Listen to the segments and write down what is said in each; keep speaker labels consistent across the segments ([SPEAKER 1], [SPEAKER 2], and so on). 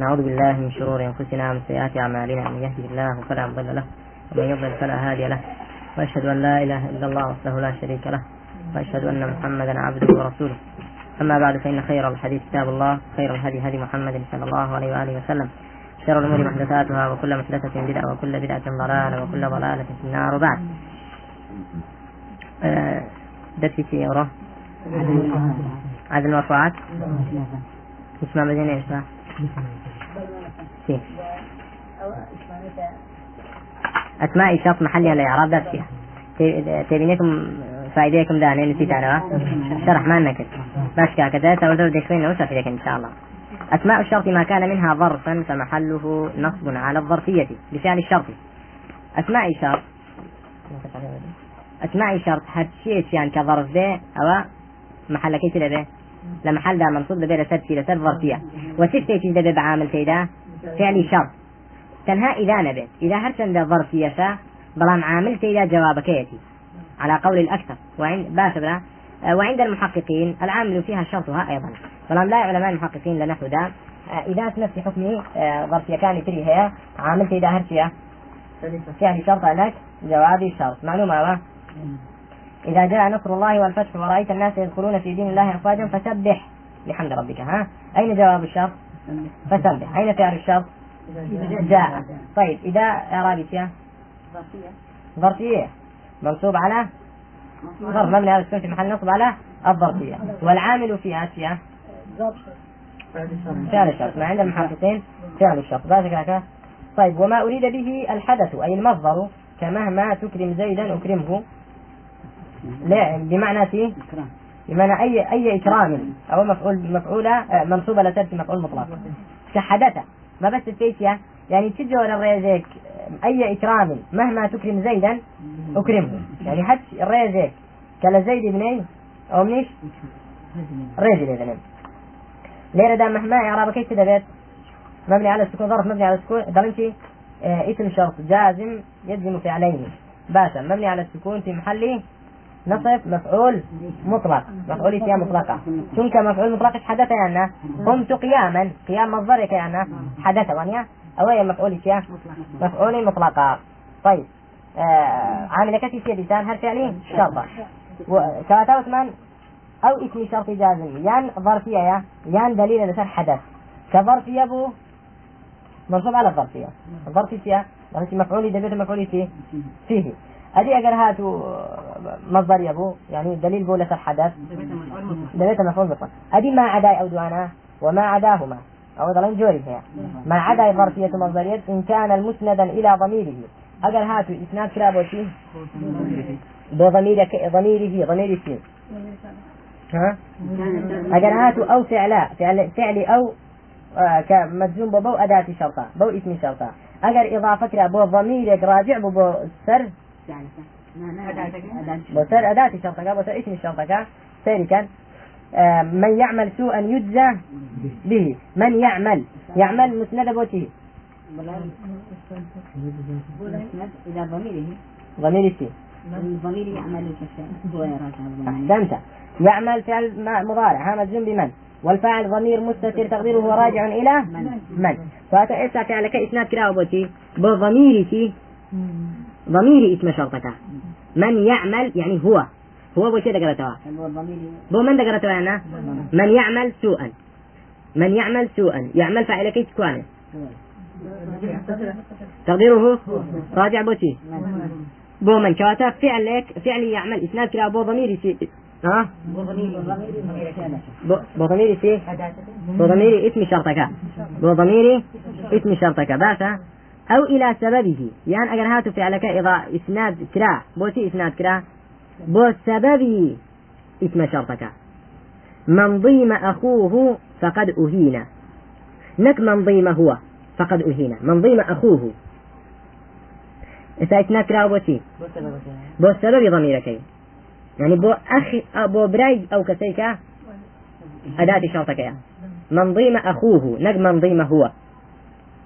[SPEAKER 1] نعوذ بالله من شرور أنفسنا ومن سيئات أعمالنا. من يهده الله فلا مضل له ومن يضلل فلا هادي له. وأشهد أن لا إله إلا الله وحده لا شريك له وأشهد أن محمدا عبده ورسوله. أما بعد فإن خير الحديث كتاب الله خير الهدي هدي محمد صلى الله عليه وآله وسلم. شر الأمور محدثاتها وكل محدثة بدعة وكل بدعة ضلالة وكل ضلالة في النار. وبعد. آه، درسي في أورو عدد المرفوعات. اسمع بعدين إيش فيه أسماء شرط محلي الإعراب ذات فيها تبينيكم فائديكم داني نسيت أنا شرح ما نكت باش كذا تقول ديكوين وسف إن شاء الله. أسماء الشرط ما كان منها ظرفا فمحله نصب على الظرفية بفعل الشرط. أسماء شرط أسماء شرط هرشي يعني كظرف به أو محل كيف به لمحل منصوب لسد في لسد ظرفية وتفتي ده بعامل كيدا. فعل شرط. تنها إذا نبت إذا هرشن ده ظرفية بلان عامل كيدا جوابك يأتي على قول الأكثر. وعند باشبرا وعند المحققين. العامل فيها شرطها أيضا. فلان لا علماء المحققين لنحو ده إذا اسمت في حكمه ظرفية كان تري هي عامل كيدا هرشية. فعل شرط لك. جوابي شرط. معلومة إذا جاء نصر الله والفتح ورأيت الناس يدخلون في دين الله أفواجا فسبح بحمد ربك ها؟ أين جواب الشرط؟ فسبح. أين فعل الشرط؟ جاء. طيب إذا إعرابي فيها ظرفية. منصوب على ظرف مبني على السكون في محل نصب على الظرفية. والعامل فيها فيها فعل الشرط. ما عند المحققين؟ فعل الشرط. ذلك طيب وما أريد به الحدث أي المصدر كمهما تكرم زيدا أكرمه. لا بمعنى في بمعنى أي أي إكرام أو مفعول مفعولة منصوبة لترك مفعول مطلق. كحدث ما بس الفيسيا يعني تجوا الريزيك. أي إكرام مهما تكرم زيدا أكرمه. يعني حتى الريزيك. كلا زيد بني أو منيش؟ ريزي لذنب ليه دا مهما إعراب كيف بيت مبني على السكون ظرف مبني على السكون. ضمنتي آه اسم شرط جازم يجزم فعلين. باشا مبني على السكون في محل نصف مفعول مطلق. مفعول فيها مطلقة. شنك مفعول مطلق حدث يعني قمت قياما. قيام مصدر يعني حدث وانيا أو هي مفعول فيها مفعول مطلقة. طيب. آه عامل كتي في لسان. هل فعلي؟ شرطة كاتوت من أو اسم شرط جازم. يان ظرفية يا. يان دليل لسان حدث. كظرفية بو منصوب على الظرفية. الظرفية فيها. مفعول دبيت مفعول فيه فيه. أدي أجر هاتوا مصدر يبو يعني دليل بولة الحدث دليل مفعول مطلق أدي ما عدا أو دوانا وما عداهما. أو ضلين جوري هي ما عدا ظرفية مصدرية إن كان المسندا إلى ضميره. أجر هاتوا إسناد كرابوتي بضمير ضميره ضمير فيه ها؟ أجر هاتوا أو فعلا فعل فعل أو آه كمجزوم بو أداة شرطة بو اسم شرطة. أجر إضافة كرا بو ضميرك راجع بو سر بسر أداة شرطك بسر اسم شرطك سيري كان آه من يعمل سوءا يجزى به. من يعمل؟ يعمل مسند بوته
[SPEAKER 2] إلى ضميره.
[SPEAKER 1] ضمير السين
[SPEAKER 2] الضمير يعمل
[SPEAKER 1] أحسنت يعمل فعل مضارع. ها مجزوم بمن والفاعل ضمير مستتر تقديره راجع إلى من؟ فأتأسى فعلك إسناد كلا بوتي بضميرك ضمير اسم شرطك من يعمل يعني هو. هو بو شيء دقرتوا بو من دقرتوا أنا؟ من يعمل سوءا. من يعمل سوءا. يعمل فاعل كيف كوانه تقديره؟ راجع بوتي بو من كواتا فعل لك فعل يعمل. إسناد كلا بو ضمير سي ها؟ بو ضمير سي بو ضمير اسم شرطك. بو ضمير اسم شرطك. باشا أو إلى سببه. يعني أجر هاتو فعلك إذا إسناد كرا. بوتي إسناد كرا. بو سبب اسم شرطك. من ضيم أخوه فقد أهين. نك من ضيم هو فقد أهين. من ضيم أخوه. إذا إسناد كرا بوتي بو سبب ضميرك. يعني بو أخي بو براي أو كسيك أداة شرطك. يا من ضيم أخوه. نك من ضيم هو.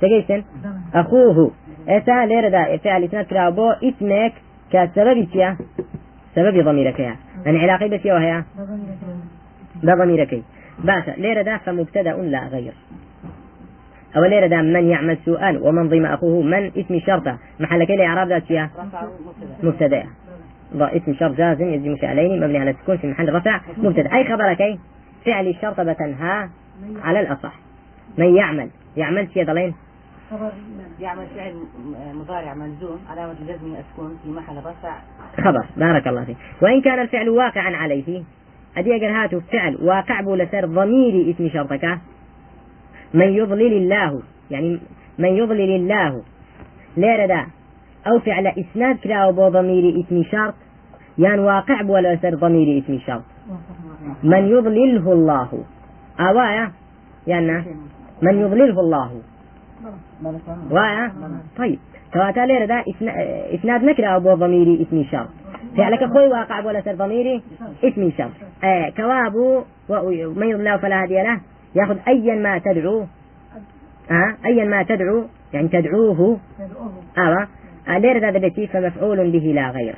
[SPEAKER 1] تجيسن أخوه إتا ليردا فعل إسناد كلا بو اسمك كسبب تيا سبب ضميرك يا يعني علاقة بس وهي بضميرك باشا ليردا فمبتدأ لا غير أو ليرة من يعمل سوءا ومن ضم أخوه من اسم شرطة محل كي إعراب ذات فيها مبتدأ اسم شرط جازم يجزم فعلين مبني على السكون في محل رفع مبتدأ أي خبر كي فعل الشرط بتنهى على الأصح من يعمل يعمل شيء ضلين
[SPEAKER 2] يعمل فعل مضارع ملزوم علامة جزم السكون في محل رفع.
[SPEAKER 1] خبر بارك الله فيك. وإن كان الفعل واقعا عليه أدي أجر هاتوا فعل واقع بو لسر ضمير اسم شرطك. من يضلل الله يعني من يضلل الله ليرة دا. أو فعل إسناد كلا بو ضمير اسم شرط يعني واقع بو لسر ضمير اسم شرط. من يضلله الله. أوايا يعني من يضلله الله. وايا طيب. كواتا ليرة دا إسناد نكرة أبو ضميري اسم شرط فعلك خوي واقع ولا سر ضميري اسم شرط آه كوابو ومن يضل الله فلا هادي له. ياخذ أيا ما تدعو. آه أيا ما تدعو. يعني تدعوه. آه, آه ليرة هذا بيتي فمفعول به لا غير.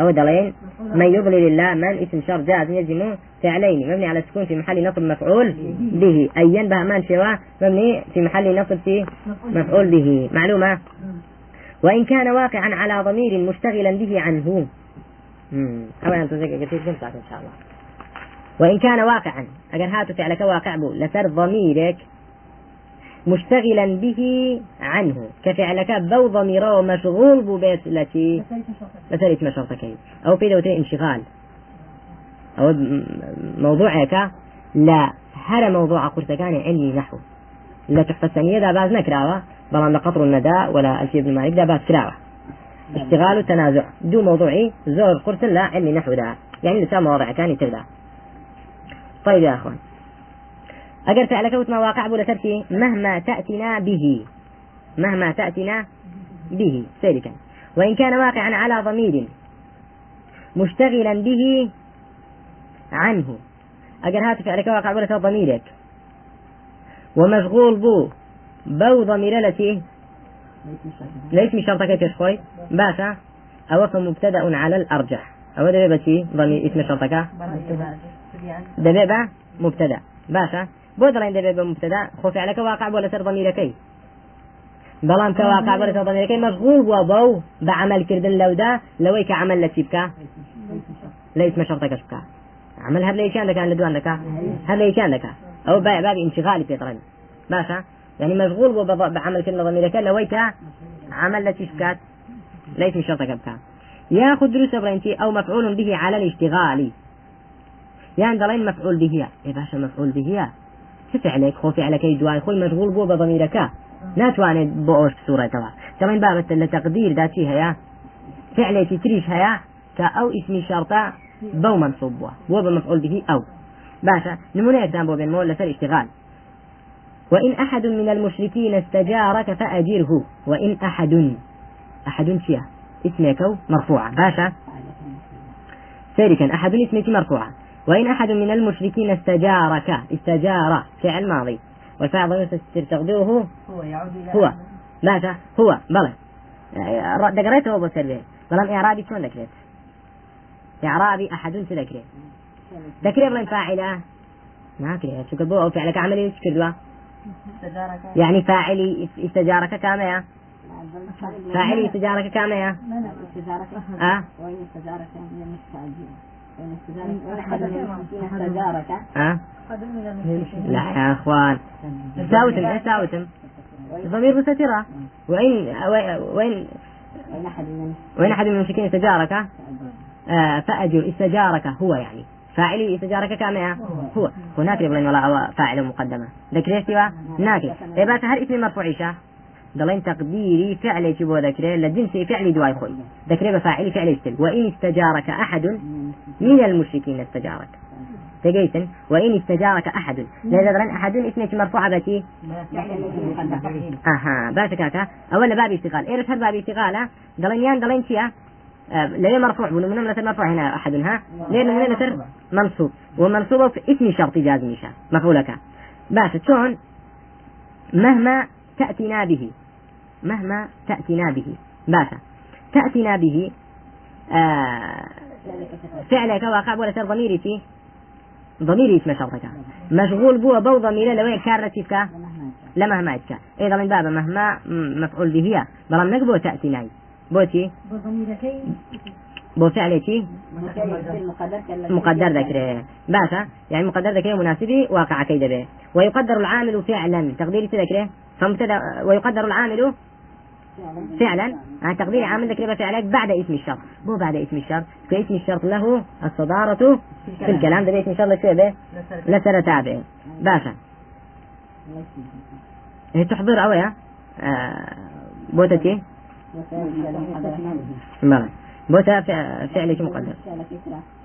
[SPEAKER 1] أو دلين من يضلل الله من اسم شرط جاز يجزم فعلين مبني على السكون في محل نصب مفعول به. أيا به من سواه مبني في محل نصب في مفعول به. معلومة؟ وإن كان واقعا على ضمير مشتغلا به عنه. أولا تزكى كثير إن شاء الله. وإن كان واقعا أجر هاتو فعلك واقع بو. لسر ضميرك. مشتغلا به عنه. كفعلك بو ضميره مشغول بو بيت التي اسم شرطك أو في دوتي انشغال. أو موضوعك لا. هر موضوع قرتكان علمي نحو. لا تحفة الثانية ذا باز نكراوة. بلان لقطر النداء ولا ألفية بن مالك ذا باز كراوة. اشتغال وتنازع. دو موضوعي. زور قرص لا. علمي نحو ذا. يعني لسا مواضع كان تبدا طيب يا أخوان. أجر فعلك وتما واقع بولا تركي مهما تأتنا به. مهما تأتنا به. سيركا وإن كان واقعا على ضمير مشتغلا به عنه. أجر هات فعلك واقع بولا ضميرك. ومشغول بو. بو ضمير التي ليش مش شرطك كيف خوي باشا. أو فمبتدأ على الأرجح. أو دبيبة شي ضمير اسم شرطك؟ دبيبة مبتدأ. باشا. بۆ دەڵێن دەبێت بە مبتدا خۆ فعلەکە واقع بۆ لەسەر ضمیرەکەی. بەڵام کە واقع بۆ لەسەر ضمیرەکەی مەشغول بووە بەو بە عملکردن لەودا لەوەی کە عمل لە چی بکە. لە ئیسمە شەڕتەکەش بکە. عمل هەر لە یەکیان دەکەن لە دوان دەکە هەر لە یەکیان دەکە ئەو بابی انشغالی پێدەڵێن باشە؟ يعني مشغول بو بعمل كلمة ضميرك لو عمل لتيش بكات ليس من شرطك بكات ياخذ دروس برينتي أو مفعول به على الاشتغال يعني ضلين مفعول به يا باشا مفعول به فعلێک خۆ فعلەکەی دوای خۆی مەشغول بۆ بە ضمیرەکە. ناتوانێت بۆ ئەوش سوورەتەوە دەڵێن بابەت لە تەقدیردا چی هەیە؟ فعلێکی تریش هەیە کە ئەو ئیسمی شەرتە بەو منصوب بووە. بۆ بە مفعول به أو باشا نمونەیەکتان بۆ بێنمەوە لەسەر اشتغال. وإن أحد من المشركين استجارك فأجره. وإن أحد. أحد شيا اسمك مرفوعة باشا سيركا أحد اسمك مرفوعة وإن أحد من المشركين استجارك استجار فعل ماضي. والفاعل ضمير تقديره
[SPEAKER 2] هو يعود إلى
[SPEAKER 1] هو. ماذا؟ هو. بلى. دقريته أبو سربي بلام إعرابي شلون ذكرت إعرابي أحد تذكره ذكره بلان فاعلة؟ ما كريه شو كبو أو فعلك عملي وش كدوا يعني فاعلي استجارك كامية؟ فاعلي استجارك كامية؟
[SPEAKER 2] استجارك.
[SPEAKER 1] آه؟
[SPEAKER 2] وإن؟
[SPEAKER 1] لا يا أخوان. ساوتم إيش ساوتم؟ ضمير مستترة. وين وين
[SPEAKER 2] وإن أحد من
[SPEAKER 1] وين أحد من المشركين استجارك؟ آه فأجر استجارك هو يعني. فاعلي استجارك كامية هو. هناك يبغى ولا فاعل مقدمة. ذكر ناكل إيه بس هر اسم مرفوع دلين تقديري فعل بو ذكره لجنس فعل دواي خوي. ذكره بفاعل فعل يشتل. وإن استجارك أحد من المشركين استجارك. تجيتن وإن استجارك أحد. لذا دلين أحد اسمه مرفوع بتي أها باسك هكا. أولا باب اشتغال إيرش هل باب اشتغال دلين يان دلين شيا ليه مرفوع. ونمنا مثل مرفوع هنا أحد ها؟ ليه نمنا مثل منصوب. ومنصوب في اسم شرط جازم مفعولك بس شلون؟ مهما تأتينا به. مهما تأتينا به. باشا تأتينا به آه فعلك واقع ولا سر ضميري في ضميري اسم شرطك مشغول بو بو ضمير لو كارتك لما ما يتكا إذا من باب مهما مفعول به هي. بلام نك بو بوتي بو فعل شي مقدر ذكره باشا يعني مقدر ذكره مناسبي واقع كيد به ويقدر العامل فعلا. تقدير ذكره فمبتدأ ويقدر العامل فعلا؟ عن تقدير عامل ذكر فعلك بعد اسم الشرط مو بعد اسم الشرط فاسم الشرط له الصدارة في الكلام. ده اسم الشرط لشيء لسر تابع. باشا. هي تحضر أويا آه بوتتي بلى. بوتا فعلك مقدر.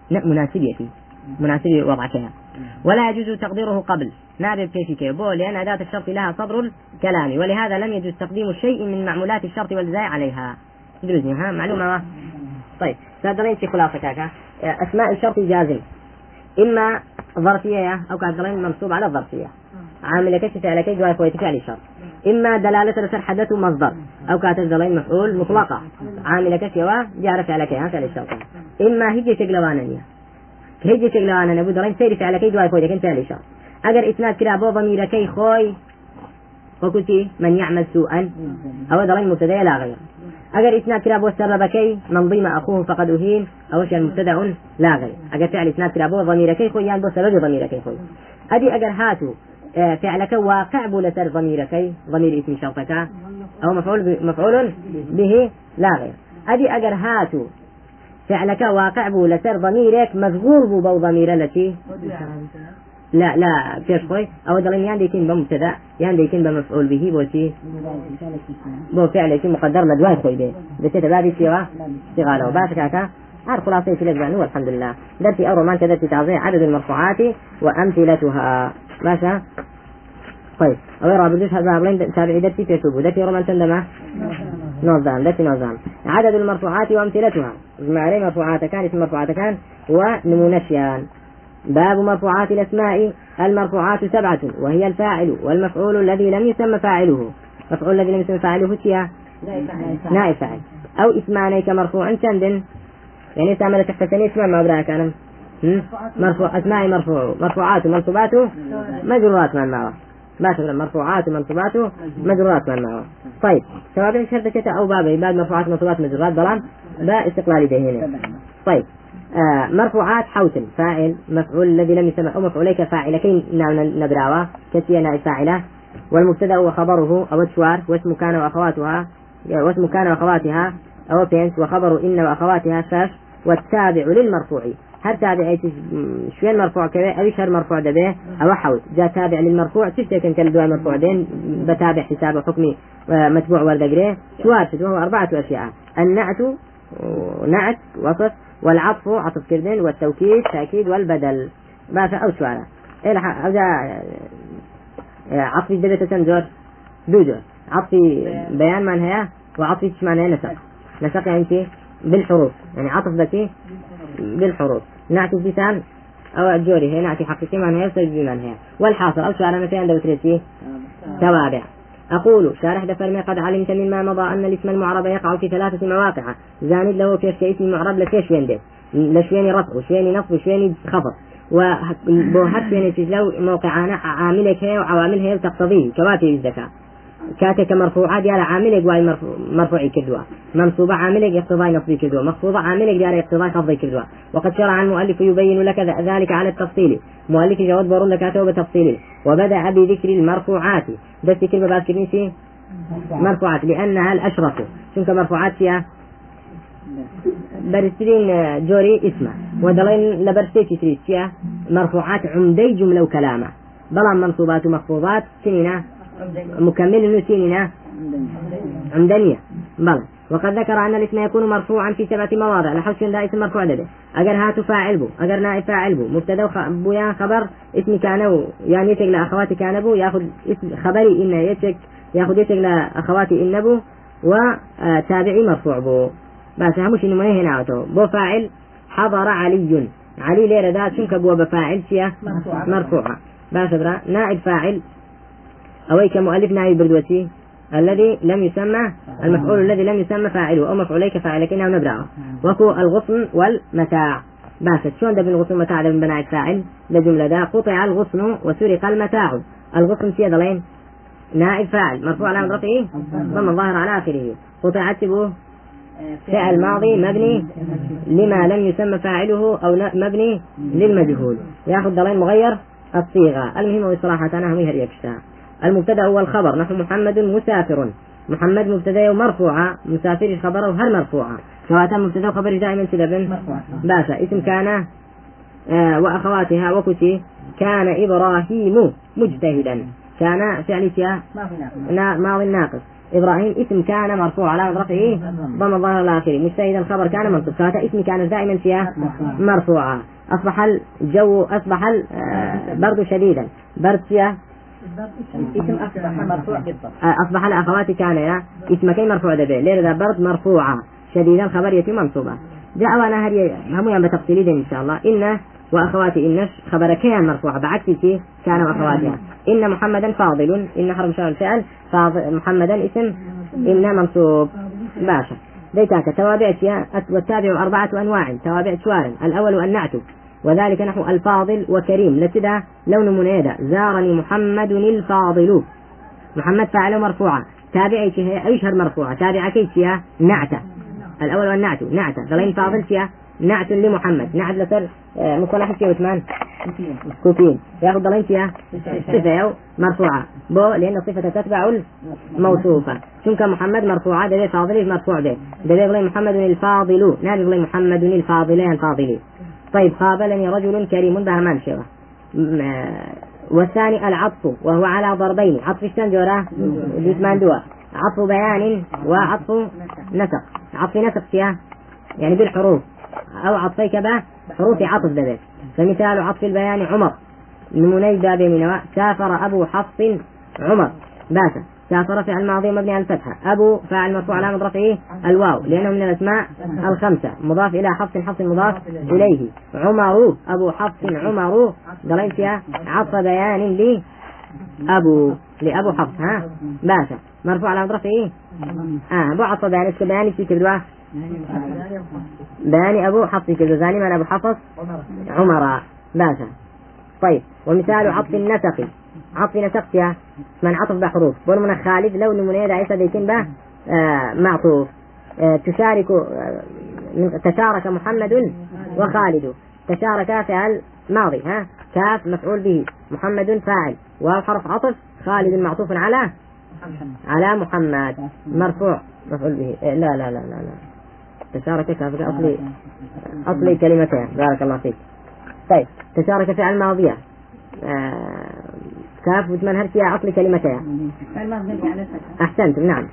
[SPEAKER 1] لا مناسبيتي مناسب وضعك ولا يجوز تقديره قبل. نابب كيف كيف. لأن أداة الشرط لها صدر الكلام ولهذا لم يجوز تقديم شيء من معمولات الشرط والجزاء عليها. دروزني ها معلومة طيب سأدرين في خلاصة كاكا أسماء الشرط جازم. إما ظرفية أو كأدرين منصوب على الظرفية. عامل كشف على كي جواب فويت فعل الشرط إما دلالة لسر حدث مصدر أو كاتزلين مفعول مطلقة. عامل كشف جار فعل كي فعل الشرط إما هي تقلوانية شغله أنا نبود رين سيري فعل كي دواي فويدك انت ليش أجر إسناد كلا بو ضمير كي خوي وكنتي من يعمل سوءا أو ضرين مبتدأ لا أجر إسناد كلا بو سبب كي من ضيم أخوه فقد أهين أو شيء مبتدأ لا غير. أجر فعل إسناد كلا بو ضمير كي خوي يعني بو سبب ضمير كي خوي. أدي أجر هاتو آه، فعلك واقع بولتر ضمير كي ضمير اسم شرطك أو مفعول مفعول به لا غير. أدي أجر هاتو فعلك واقع بو لسر ضميرك مشغول بو بو ضمير التي لا لا فيش خوي؟ أو دلين يان ديكين بمبتدا يان ديكين بمفعول به بو شي؟ بو فعل شي مقدر لدواي خوي به. بس بابي صيغة؟ صيغة لو باسك هكا عارف خلاصة في الأجزاء والحمد لله درتي أول ما أنت درتي تعظيم عدد المرفوعات وأمثلتها. ماشي طيب أو يرى بدوش هذا بلين تابعي درتي في درتي رومان تندمه نظام درتي نظام. عدد المرفوعات وأمثلتها. عليه مرفوعات كان اسم مرفوعات كان ونمونشيان باب مرفوعات الأسماء. المرفوعات سبعة وهي الفاعل والمفعول الذي لم يسمى فاعله. مفعول الذي لم يسمى فاعله تيا نائب فاعل. أو اسمان كمرفوع شند يعني استعمل تحت سنة اسمع ما أبرأك أنا. مرفوع أسماء مرفوع. مرفوعات ومنصوبات مجرورات من معه ما مرفوعات ومنصوبات مجرورات من معه. طيب سواء شرطة أو باب بعد مرفوعات ومنصوبات مجرورات ضلال لا استقلالي به هنا. طيب آه مرفوعات حوتل فاعل مفعول الذي لم يسمى أو مفعوليك فاعلكين نبراوا كتيا نائب فاعلة والمبتدأ وخبره أو الشوار واسم كان وأخواتها واسم كان وأخواتها أو بينس وخبر إن وأخواتها شاش والتابع للمرفوع. هر تابع شوين مرفوع كذا أو شهر مرفوع دبه أو حوت جاء تابع للمرفوع تشتكي كان دواء مرفوع دين بتابع حساب حكمي متبوع وردقريه شوار وهو أربعة أشياء النعت نعت وصف والعطف عطف كردين والتوكيد تأكيد والبدل. ما أو شوارع إيه أو عطف دبت تنزور دودو عطف بيان من هي وعطف معناه نسق نسق يعني بالحروف. يعني عطف ذكي بالحروف نعت بسان أو الجوري هي نعت حقيقي من هي وسجل من هي. والحاصل أو شعر مثلا عند بتريتي توابع. أقول شارح دفرمي قد علمت مما مضى أن الاسم المعرب يقع في ثلاثة مواقع. زاند له كيش كاسم معرب لكيش وين ده لشوين رفع وشوين نصب وشوين خفض. وبوهر شوين تجلو موقع عاملك هي وعوامل هي تقتضيه كواتي الزكاة. كاتك مرفوعات ديال عاملك واي مرفوع مرفوعي كدوا منصوبة عاملك اقتضاء نصبي كدوا مخفوضة عاملك ديال اقتضاء خفضي كدوا وقد شرع المؤلف يبين لك ذلك على التفصيل. مؤلف جواد برون لك بتفصيل وبدأ بذكر المرفوعات. بس كلمة بعد كلمة مرفوعات. لأنها الأشرف. شنك مرفوعات فيها برسلين جوري اسمه. ودلين لبرستيتي تريد مرفوعات عمدي جملة وكلامة. بلان منصوبات ومخفوضات سنينة مكمل نسيننا عمدانية بلى وقد ذكر أن الاسم يكون مرفوعا في سبعة مواضع. لحوش ذا اسم مرفوع ده أجر هاتو فاعل بو أجر نائب فاعل بو مبتدا بو يا خبر اسم كان يعني يتك لأخواتي كان بو ياخذ اسم خبري إن يتك. ياخذ يتك لأخواتي إن بو وتابعي مرفوع بو. بس همش إنه ما هنا بو فاعل حضر علي. علي ليرة ذات شنك بو بفاعل فيها مرفوعة بس نائب فاعل أويك مؤلف نائب بردوتي الذي لم يسمى المفعول الذي لم يسمى فاعله أو مفعوليك فاعلك إنه نبرأه. وكو الغصن والمتاع. باشا شلون ده بالغصن والمتاع؟ ده من بناء الفاعل. ده جملة ده قطع الغصن وسرق المتاع. الغصن في ضلين نائب فاعل مرفوع على رفعه ضم الظاهر على آخره. قطع به فعل ماضي مبني لما لم يسمى فاعله أو مبني للمجهول. ياخذ ضلين مغير. الصيغة. المهم بصراحة أنا هم هي المبتدأ هو الخبر. نحو محمد مسافر. محمد مبتدأ مرفوعة. مسافر خبره هل مرفوعة؟ سواء مبتدأ وخبر دائما سبب باشا اسم كان آه وأخواتها وكتي. كان إبراهيم مجتهدا. كان فعل نا- ماضي ناقص. إبراهيم اسم كان مرفوع على رفعه. ضم الظاهر الآخر مجتهدا خبر كان منصوب. فهذا اسم كانت دائما فيها مرفوعة. أصبح الجو أصبح البرد شديدا. برد فيها
[SPEAKER 2] اسم أصبح مرفوع بالضبط.
[SPEAKER 1] أصبح الأخوات كان يا اسم كي مرفوع دبي ليه ذا برد مرفوعة. شديدا خبر يتم منصوبة. جاء وأنا هري. هم يوم بتفصيلي إن شاء الله. إن وأخواتي إن خبر كيان مرفوعة بعكس شيء كان وأخواتها إن محمدا فاضل. إن حرف شر الفعل فاضل محمدا اسم إن منصوب. باشا. ديتاك. توابع شيا والتابع أربعة أنواع. توابع شوار. الأول النعت وذلك نحو الفاضل وكريم. لتدا لون منيدة زارني محمد الفاضل. محمد فاعل مرفوعة. تابعي هي أيشهر مرفوعة. تابعة كيشيا نعتة الأول والنعت. نعتة ضلين فاضل شيا نعت لمحمد. نعت لسر آه، مكون أحد شيا وثمان. كوفين ياخذ ضلين شيا صفة مرفوعة. بو لأن الصفة تتبع الموصوفة. شنك محمد مرفوعة ده فاضل مرفوع ده ضلين محمد الفاضل. نادي ضلين محمد الفاضلين الفاضلين طيب قابلني رجل كريم بهمان شيرة م- آه، والثاني العطف وهو على ضربين. عطف جسمان دوا عطف بيان وعطف نسق. عطف نسق فيها يعني بالحروف. أو عطفي كذا حروف عطف ذلك فمثال عطف البيان عمر. نموني باب من سافر أبو حفص عمر. باشا سافر فعل ماضي مبني على الفتحة. أبو فاعل مرفوع علامة رفعه الواو. لأنه من الأسماء الخمسة. مضاف إلى حفص حفص مضاف إليه. عمر أبو حفص عمر. ضلين فيها عطف بيان لي أبو لأبو حفص ها؟ باشا. مرفوع علامة رفعه آه أبو عطف بيان اسم بيان في كذبة بيان أبو حفص كذبة ثاني من أبو حفص. عمر. باشا. طيب. ومثال عطف النسق عطف من عطف بحروف من خالد لو نمونية عيسى بيكون به آه معطوف. آه تشارك آه تشارك محمد وخالد. تشارك فعل ماضي ها؟ كاف مفعول به. محمد فاعل. واو حرف عطف خالد معطوف على؟ على محمد. مرفوع مفعول به. لا لا لا لا لا. تشارك كاف أصلي أصلي كلمتين. بارك الله فيك. طيب تشارك فعل ماضية آه كاف وثمان
[SPEAKER 2] مبني على الفتحة
[SPEAKER 1] أحسنتم نعم.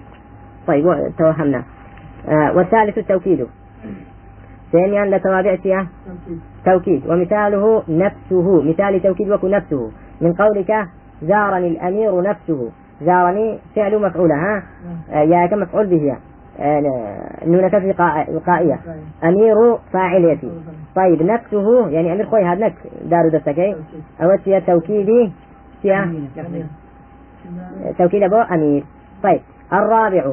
[SPEAKER 1] طيب توهمنا. آه والثالث التوكيد. ثانيا لتوابع فيها. توكيد. ومثاله نفسه. مثال توكيد وكو نفسه. من قولك زارني الأمير نفسه. زارني فعل مفعولة ها؟ آه يا كم مفعول به آه نون كف وقاء- وقائية أمير فاعليتي طيب نفسه يعني أمير خوي هذا نك. دار دستكي أو فيها توكيدي. فيها توكيد أبو أمير طيب الرابع.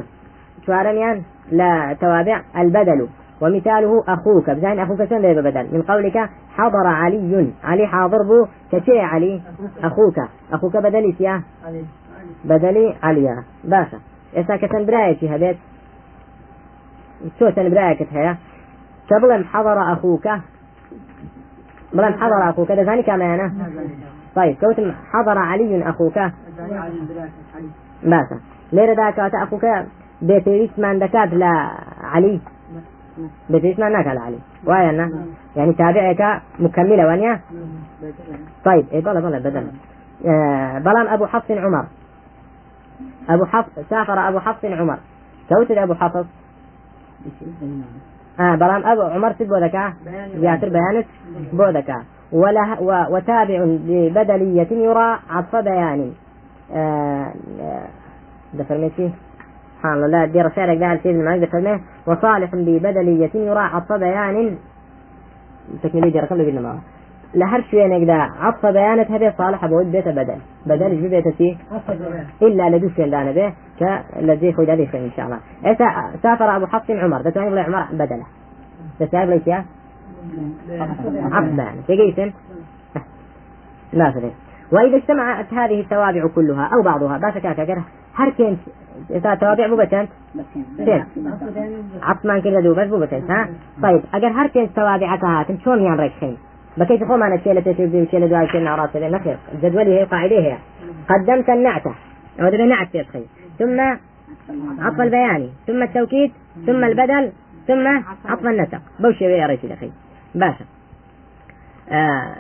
[SPEAKER 1] شوارميان لا توابع. البدل. ومثاله أخوك. بزين أخوك شنو ذي بدل؟ من قولك حضر علي. علي حاضر بو. كشي علي. أخوك. أخوك بدلي سيا بدلي عليا باشا. إسا كتن برايتي هبيت؟ شو تن برايك هيا كبلم حضر أخوك؟ بلم حضر أخوك. ده ثاني كمان طيب كوتم حضر علي أخوك. باشا ليرة ذاك واتا أخوك بيتريس من دكات لا علي. بيتريس من ناك علي. وايا يعني تابعك مكملة وانيا. طيب إيه بلا بلا بدل. آه بلام أبو حفص عمر. أبو حفص سافر أبو حفص عمر. كوتد أبو حفص؟ آه بلام أبو عمر سد بودكا. زياتر بيانت بودكا. وله وتابع ببدلية يرى عطف بيان آه آه، ده فرميتي سبحان الله لا دي رسالة قال سيد المعيد فرميه وصالح ببدلية يرى عطف بيان. تكملي دي رقم لقينا معه. لهر شوية نقدا عطف بيانة هذه صالح بود بيت بدل. بدل جو بيت سي؟ إلا لدوش دانا به كالذي خد هذه إن شاء الله. إذا سافر أبو حفص عمر. ده تعني عمر بدله. ده سافر ليس يا عطف بيان تقيسن لا فرق وإذا اجتمعت هذه التوابع كلها أو بعضها باشا كاكا هر كنت توابع بو بتنت سين عطمان كذا دوبس بو بتنت ها؟ طيب أجر هر كنت توابعك هاتن شلون يعني ريكشين بكيت خو معنا شيء لتشوف شيء لدواء شيء نعرات نخير الجدولي هي قاعدة هي قدمت النعتة أو نعت تدخل ثم عطف البياني ثم التوكيد ثم البدل ثم عطف النسق. بوشي يا ريت الأخي باشا آه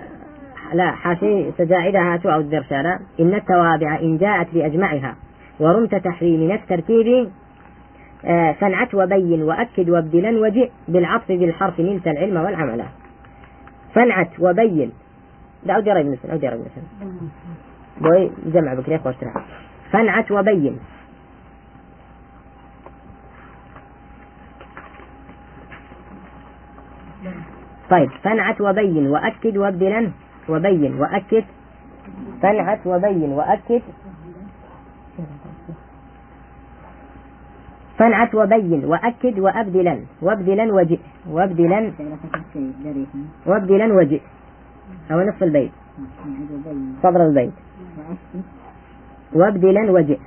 [SPEAKER 1] لا حاشي سجاعدها أو الدرشالة إن التوابع إن جاءت بأجمعها ورمت تحريم الترتيب آه صنعت وبين وأكد وابدلا وجئ بالعطف بالحرف نلت العلم والعمل. صنعت وبين. لا أودي رأي مثل أودي رأي مثل بوي جمع بكري خوش فنعت وبين. طيب فنعت وبين وأكد وابدلا. وبين وأكد. فنعت وبين وأكد. فنعت وبين وأكد وأبدلا. وابدلا وجئ. وابدلا. وابدلا وجئ. أو نصف البيت. صدر البيت. وابدلا وجئ.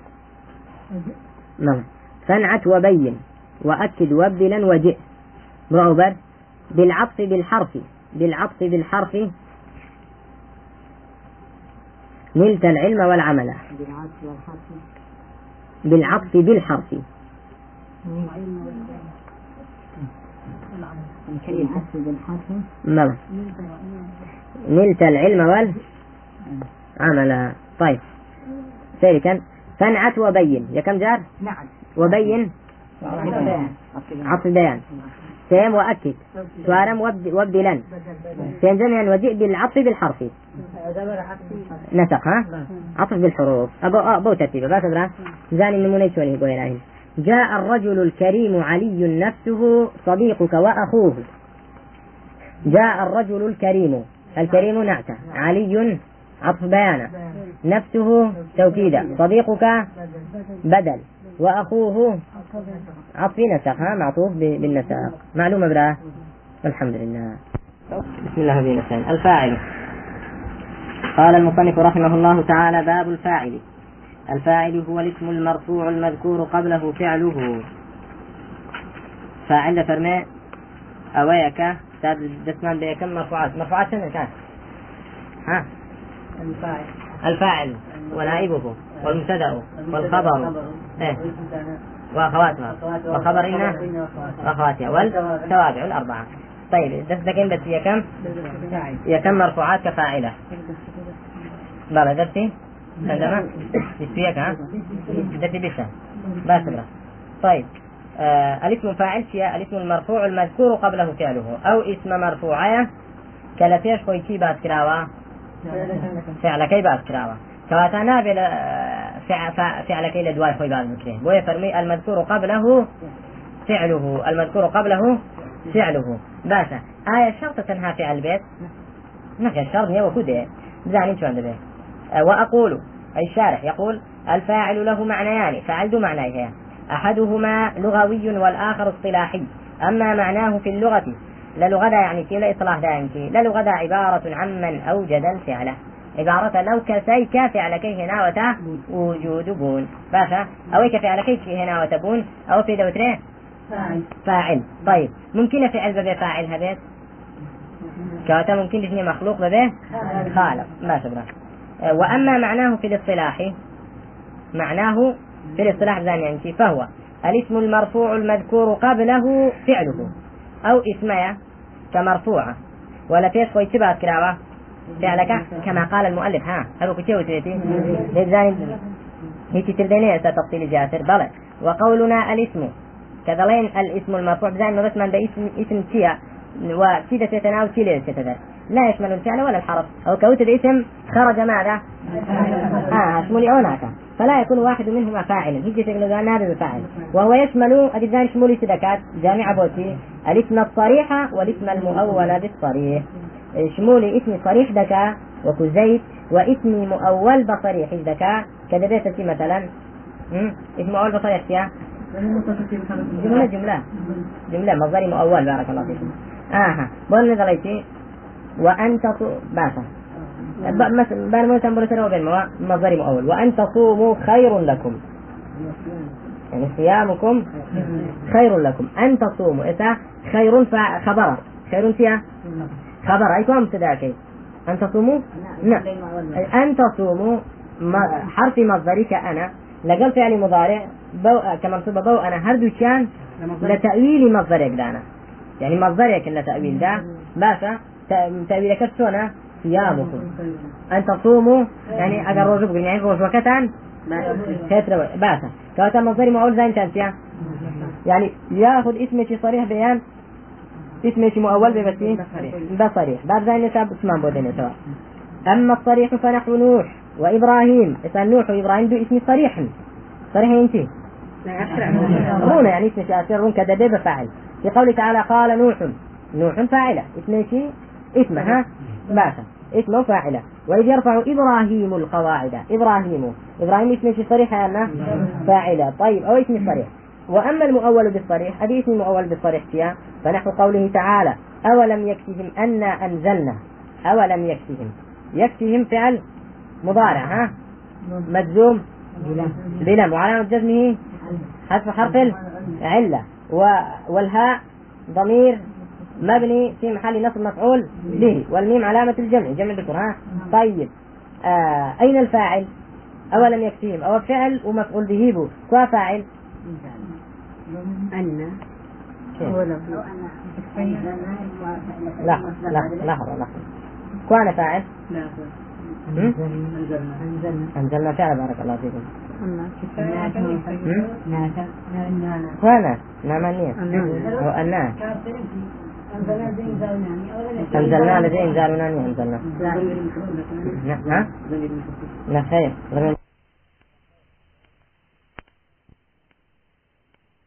[SPEAKER 1] نعم. فنعت وبين. وأكد وابدلا وجئ. معبر بالعطف بالحرف بالعطف بالحرف. نلت العلم والعمل. بالعطف بالحرف. نعم. نلت العلم والعمل. طيب. ثالثا فنعت وبين. يا كم جار؟ نعم. وبين. عطف بيان. سيم وأكد. سوارم وابدلا. سيم جميعا وجئ بالعطف بالحرف. نسق ها؟ عطف بالحروف. أبو أبو ترتيب. بس أدرى زاني النمونة شوني جاء الرجل الكريم علي نفسه صديقك وأخوه. جاء الرجل الكريم. الكريم نعته علي عطف بيانا نفسه توكيدا صديقك بدل. وأخوه عطف نسق ها؟ معطوف بالنسق معلومة براه والحمد لله. بسم الله الرحمن الفاعل. قال المصنف رحمه الله تعالى باب الفاعل. الفاعل هو الاسم المرفوع المذكور قبله فعله. فاعل فرماء أويك؟ دسمان بيكم مرفوعات؟ مرفوعات سنة كان؟ ها؟ الفاعل. الفاعل. ونائبه. والمبتدأ. والخبر. إيه. وأخواتها. وخبر إن وأخواتها. والتوابع الأربعة. طيب دفتك بس هي كم؟ هي كم مرفوعات كفاعلة؟ بابا درسي عندما يسويك ها؟ درسي بسه باسبرة طيب آه الاسم فاعل شيء الاسم المرفوع المذكور قبله فعله أو اسم مرفوعة. كلا فيش خويتي بعد كراوة؟ فعل كي بعد كراوة. كواتا نابل فعل كي لدواي خوي بعد مكرين بوي فرمي المذكور قبله فعله. المذكور قبله فعله. باشا. آية شرط تنهى فعل البيت. نفي الشرط هي وكده زعني شو عنده وأقول أي الشارح يقول الفاعل له معنيان فعل ذو معنيه أحدهما لغوي والآخر اصطلاحي. أما معناه في اللغة للغة يعني كي لا إصلاح دائم لا لغة عبارة عمن أوجد الفعل. عبارة لو كسيك فعل كي هنا وتا وجود بون باشا. أو كفعل كي هنا وتبون أو في دوتره فاعل. فاعل. طيب. ممكن فعل ببي فاعل هذا؟ كواتا ممكن تسمي مخلوق ببي خالق. ما شبه وأما معناه في الاصطلاح معناه في الاصطلاح يعني فهو الاسم المرفوع المذكور قبله فعله. أو اسمه كمرفوعة ولا فيش خوي تبعت كراوة؟ فعلك كما قال المؤلف ها هل كتير وتريتي. لذلك هي ترديني تفصيل جاسر بلى. وقولنا الاسم. كذلين الاسم المرفوع بزين بس من باسم اسم تيا. وكذا تتناول كذا تتذكر لا يشمل الفعل ولا الحرف. أو كوتد اسم خرج ماذا؟ آه شمولي هناك فلا يكون واحد منهما فاعلا هيجي تقول هذا بفاعل وهو يشمل أجزاء شمولي سدكات جامعة بوتي. الاسم الصريح والاسم المؤول بالصريح. شمولي اسم صريح دكا وكزيت واسم مؤول بصريح دكا. كذا بيت مثلا. اسم مؤول بصريح فيها جملة جملة. جملة مصدر مؤول بارك الله فيكم. آها بقول نزلتي وأنت باسا بان موسى برسل وبين مصدر مؤول. وأن تصوموا خير لكم. يعني صيامكم خير لكم. أن تصوموا إذا خير خبر خير فيها؟ خبر أي كم تداكي أن تصوموا؟ نعم. أن تصوموا حرف مصدري كأنا لقل فعل مضارع بو كمنصوب بو أنا هردو كان لتأويل مصدرك دانا يعني مصدرك لتأويل دا باشا تأويلك شلونه صيامكم أن تصوموا يعني أجر روج بقول يعني روج وكتان. كتر باسا كواتا مصدر معول زين تنسيا. يعني ياخذ اسم شي صريح بيان. اسم شي مؤول ببسي بصريح بعد زين نتاب اسمان سواء أما الصريح فنحو نوح وإبراهيم اسم نوح وإبراهيم دو اسم صريح صريح انت رونا يعني اسم شي رون كدبي بفاعل في قوله تعالى قال نوح. نوح فاعلة. اسم شي اسمها باسا اسمه فاعلة. وإذ يرفع إبراهيم القواعد. إبراهيم إبراهيم اسم صريح يا فاعلة. طيب أو اسم صريح وأما المؤول بالصريح اسم المؤول بالصريح فيها فنحو قوله تعالى أولم يكفهم أنا أنزلنا؟ أولم يكفهم؟ يكفهم فعل مضارع ها؟ مجزوم بلم وعلامة جزمه حذف حرف العلة والهاء ضمير مبني في محل نصب مفعول به. والميم علامة الجمع جمع ذكر ها؟ طيب. آه أين الفاعل؟ أولم يكفيهم أو فعل ومفعول به بو. فاعل؟
[SPEAKER 2] أن
[SPEAKER 1] لا لا لحظة لحظة. كوانا فاعل؟ أنزلنا. فعل بارك الله فيكم. كوانا؟ نعمانية هو أنا أنزلنا لدي إنزالنا أنزلنا؟ لا خير.